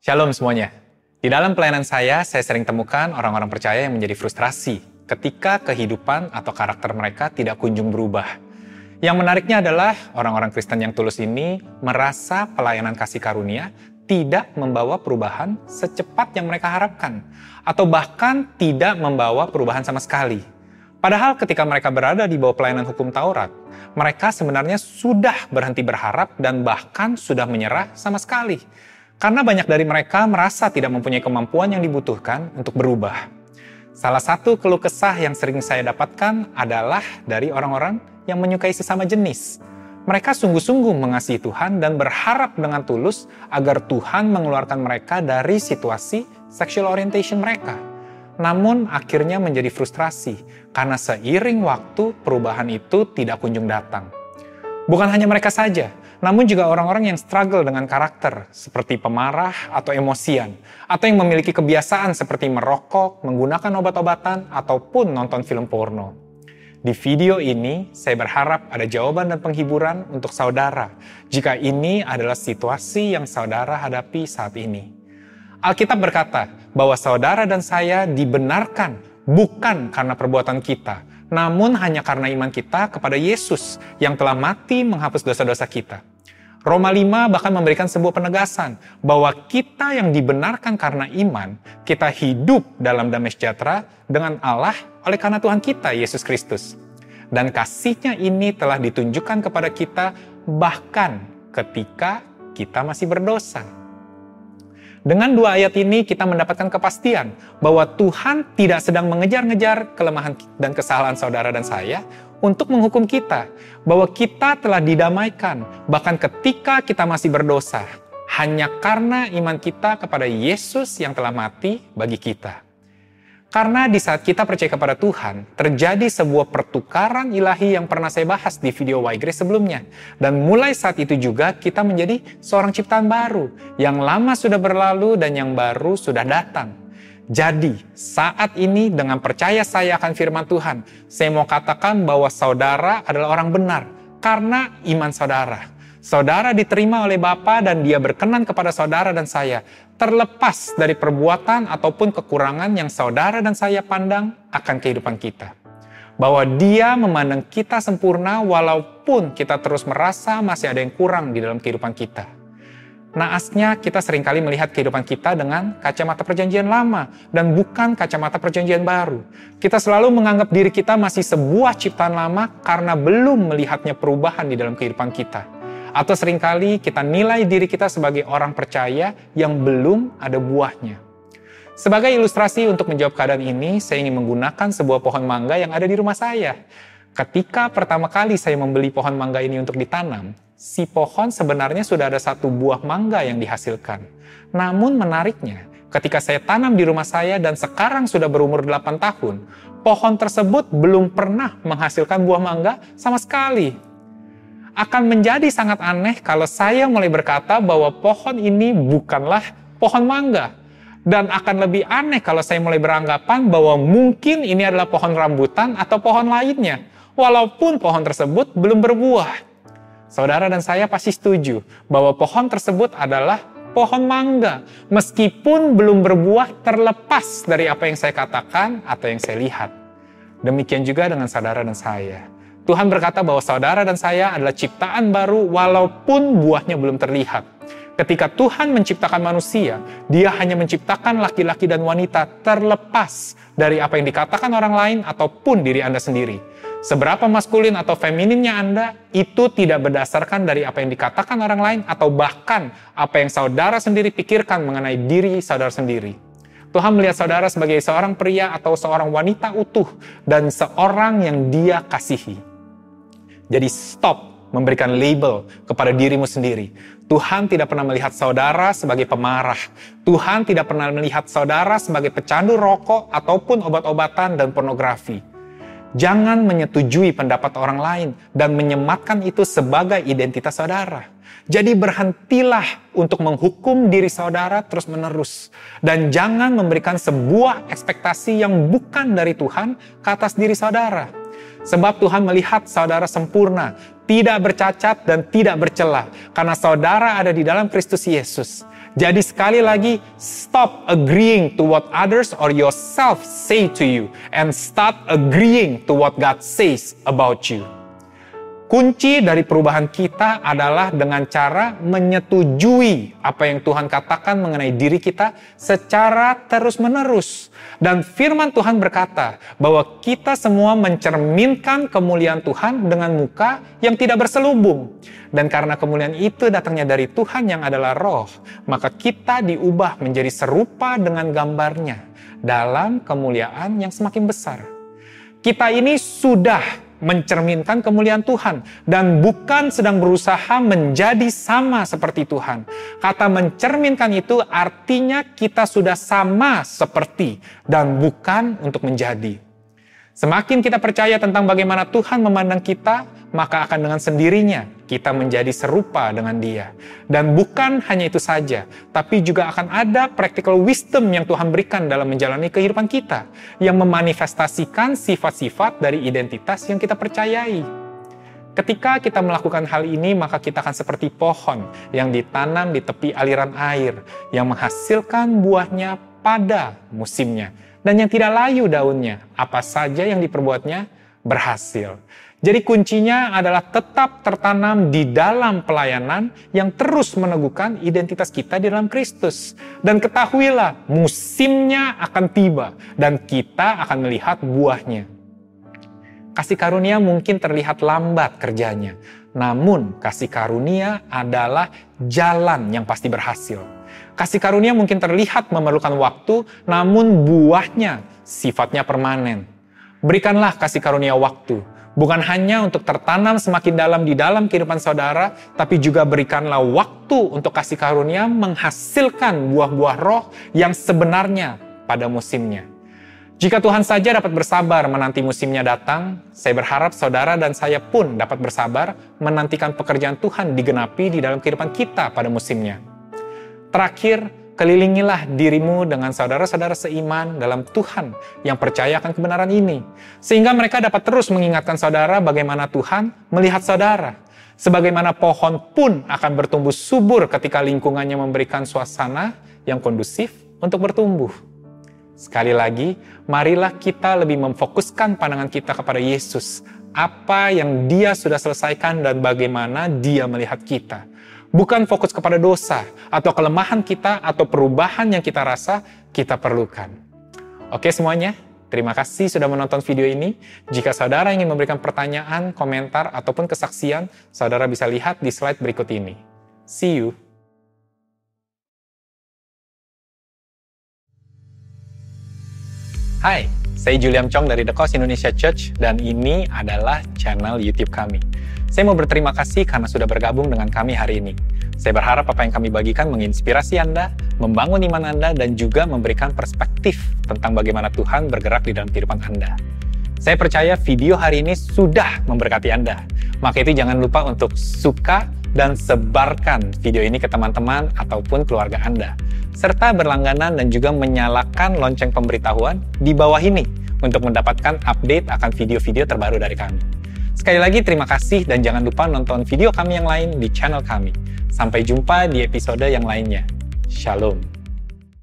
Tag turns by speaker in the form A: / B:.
A: Shalom semuanya. Di dalam pelayanan saya, saya sering temukan orang-orang percaya yang menjadi frustrasi ketika kehidupan atau karakter mereka tidak kunjung berubah. Yang menariknya adalah orang-orang Kristen yang tulus ini merasa pelayanan kasih karunia tidak membawa perubahan secepat yang mereka harapkan, atau bahkan tidak membawa perubahan sama sekali. Padahal ketika mereka berada di bawah pelayanan hukum Taurat, mereka sebenarnya sudah berhenti berharap dan bahkan sudah menyerah sama sekali. Karena banyak dari mereka merasa tidak mempunyai kemampuan yang dibutuhkan untuk berubah. Salah satu keluh kesah yang sering saya dapatkan adalah dari orang-orang yang menyukai sesama jenis. Mereka sungguh-sungguh mengasihi Tuhan dan berharap dengan tulus agar Tuhan mengeluarkan mereka dari situasi sexual orientation mereka namun akhirnya menjadi frustrasi karena seiring waktu perubahan itu tidak kunjung datang. Bukan hanya mereka saja, namun juga orang-orang yang struggle dengan karakter seperti pemarah atau emosian, atau yang memiliki kebiasaan seperti merokok, menggunakan obat-obatan, ataupun nonton film porno. Di video ini, saya berharap ada jawaban dan penghiburan untuk saudara jika ini adalah situasi yang saudara hadapi saat ini. Alkitab berkata bahwa saudara dan saya dibenarkan bukan karena perbuatan kita, namun hanya karena iman kita kepada Yesus yang telah mati menghapus dosa-dosa kita. Roma 5 bahkan memberikan sebuah penegasan bahwa kita yang dibenarkan karena iman, kita hidup dalam damai sejahtera dengan Allah oleh karena Tuhan kita, Yesus Kristus. Dan kasihnya ini telah ditunjukkan kepada kita bahkan ketika kita masih berdosa. Dengan dua ayat ini kita mendapatkan kepastian bahwa Tuhan tidak sedang mengejar-ngejar kelemahan dan kesalahan saudara dan saya untuk menghukum kita. Bahwa kita telah didamaikan bahkan ketika kita masih berdosa hanya karena iman kita kepada Yesus yang telah mati bagi kita. Karena di saat kita percaya kepada Tuhan, terjadi sebuah pertukaran ilahi yang pernah saya bahas di video Y Grace sebelumnya. Dan mulai saat itu juga kita menjadi seorang ciptaan baru. Yang lama sudah berlalu dan yang baru sudah datang. Jadi, saat ini dengan percaya saya akan firman Tuhan, saya mau katakan bahwa saudara adalah orang benar karena iman saudara. Saudara diterima oleh Bapa dan dia berkenan kepada saudara dan saya, terlepas dari perbuatan ataupun kekurangan yang saudara dan saya pandang akan kehidupan kita. Bahwa dia memandang kita sempurna walaupun kita terus merasa masih ada yang kurang di dalam kehidupan kita. Naasnya kita sering kali melihat kehidupan kita dengan kacamata perjanjian lama dan bukan kacamata perjanjian baru. Kita selalu menganggap diri kita masih sebuah ciptaan lama karena belum melihatnya perubahan di dalam kehidupan kita atau sering kali kita nilai diri kita sebagai orang percaya yang belum ada buahnya. Sebagai ilustrasi untuk menjawab keadaan ini, saya ingin menggunakan sebuah pohon mangga yang ada di rumah saya. Ketika pertama kali saya membeli pohon mangga ini untuk ditanam, si pohon sebenarnya sudah ada satu buah mangga yang dihasilkan. Namun menariknya, ketika saya tanam di rumah saya dan sekarang sudah berumur 8 tahun, pohon tersebut belum pernah menghasilkan buah mangga sama sekali akan menjadi sangat aneh kalau saya mulai berkata bahwa pohon ini bukanlah pohon mangga. Dan akan lebih aneh kalau saya mulai beranggapan bahwa mungkin ini adalah pohon rambutan atau pohon lainnya, walaupun pohon tersebut belum berbuah. Saudara dan saya pasti setuju bahwa pohon tersebut adalah pohon mangga, meskipun belum berbuah terlepas dari apa yang saya katakan atau yang saya lihat. Demikian juga dengan saudara dan saya. Tuhan berkata bahwa saudara dan saya adalah ciptaan baru walaupun buahnya belum terlihat. Ketika Tuhan menciptakan manusia, Dia hanya menciptakan laki-laki dan wanita terlepas dari apa yang dikatakan orang lain ataupun diri Anda sendiri. Seberapa maskulin atau femininnya Anda, itu tidak berdasarkan dari apa yang dikatakan orang lain atau bahkan apa yang saudara sendiri pikirkan mengenai diri saudara sendiri. Tuhan melihat saudara sebagai seorang pria atau seorang wanita utuh dan seorang yang dia kasihi. Jadi stop memberikan label kepada dirimu sendiri. Tuhan tidak pernah melihat saudara sebagai pemarah. Tuhan tidak pernah melihat saudara sebagai pecandu rokok ataupun obat-obatan dan pornografi. Jangan menyetujui pendapat orang lain dan menyematkan itu sebagai identitas saudara. Jadi berhentilah untuk menghukum diri saudara terus-menerus. Dan jangan memberikan sebuah ekspektasi yang bukan dari Tuhan ke atas diri saudara. Sebab Tuhan melihat saudara sempurna, tidak bercacat dan tidak bercela, karena saudara ada di dalam Kristus Yesus. Jadi sekali lagi, stop agreeing to what others or yourself say to you and start agreeing to what God says about you. Kunci dari perubahan kita adalah dengan cara menyetujui apa yang Tuhan katakan mengenai diri kita secara terus-menerus. Dan firman Tuhan berkata bahwa kita semua mencerminkan kemuliaan Tuhan dengan muka yang tidak berselubung. Dan karena kemuliaan itu datangnya dari Tuhan yang adalah roh, maka kita diubah menjadi serupa dengan gambarnya dalam kemuliaan yang semakin besar. Kita ini sudah mencerminkan kemuliaan Tuhan dan bukan sedang berusaha menjadi sama seperti Tuhan. Kata mencerminkan itu artinya kita sudah sama seperti dan bukan untuk menjadi. Semakin kita percaya tentang bagaimana Tuhan memandang kita, maka akan dengan sendirinya kita menjadi serupa dengan Dia. Dan bukan hanya itu saja, tapi juga akan ada practical wisdom yang Tuhan berikan dalam menjalani kehidupan kita, yang memanifestasikan sifat-sifat dari identitas yang kita percayai. Ketika kita melakukan hal ini, maka kita akan seperti pohon yang ditanam di tepi aliran air, yang menghasilkan buahnya pada musimnya dan yang tidak layu daunnya. Apa saja yang diperbuatnya berhasil. Jadi kuncinya adalah tetap tertanam di dalam pelayanan yang terus meneguhkan identitas kita di dalam Kristus. Dan ketahuilah, musimnya akan tiba dan kita akan melihat buahnya. Kasih karunia mungkin terlihat lambat kerjanya, namun kasih karunia adalah jalan yang pasti berhasil. Kasih karunia mungkin terlihat memerlukan waktu, namun buahnya sifatnya permanen. Berikanlah kasih karunia waktu, bukan hanya untuk tertanam semakin dalam di dalam kehidupan saudara, tapi juga berikanlah waktu untuk kasih karunia menghasilkan buah-buah roh yang sebenarnya pada musimnya. Jika Tuhan saja dapat bersabar menanti musimnya datang, saya berharap saudara dan saya pun dapat bersabar menantikan pekerjaan Tuhan digenapi di dalam kehidupan kita pada musimnya. Terakhir, kelilingilah dirimu dengan saudara-saudara seiman dalam Tuhan yang percaya akan kebenaran ini. Sehingga mereka dapat terus mengingatkan saudara bagaimana Tuhan melihat saudara. Sebagaimana pohon pun akan bertumbuh subur ketika lingkungannya memberikan suasana yang kondusif untuk bertumbuh. Sekali lagi, marilah kita lebih memfokuskan pandangan kita kepada Yesus. Apa yang dia sudah selesaikan dan bagaimana dia melihat kita bukan fokus kepada dosa atau kelemahan kita atau perubahan yang kita rasa kita perlukan. Oke semuanya, terima kasih sudah menonton video ini. Jika saudara ingin memberikan pertanyaan, komentar, ataupun kesaksian, saudara bisa lihat di slide berikut ini. See you! Hai, saya Julian Chong dari The Indonesia Church dan ini adalah channel YouTube kami. Saya mau berterima kasih karena sudah bergabung dengan kami hari ini. Saya berharap apa yang kami bagikan menginspirasi Anda, membangun iman Anda, dan juga memberikan perspektif tentang bagaimana Tuhan bergerak di dalam kehidupan Anda. Saya percaya video hari ini sudah memberkati Anda. Maka itu jangan lupa untuk suka dan sebarkan video ini ke teman-teman ataupun keluarga Anda. Serta berlangganan dan juga menyalakan lonceng pemberitahuan di bawah ini untuk mendapatkan update akan video-video terbaru dari kami. Sekali lagi terima kasih dan jangan lupa nonton video kami yang lain di channel kami. Sampai jumpa di episode yang lainnya. Shalom.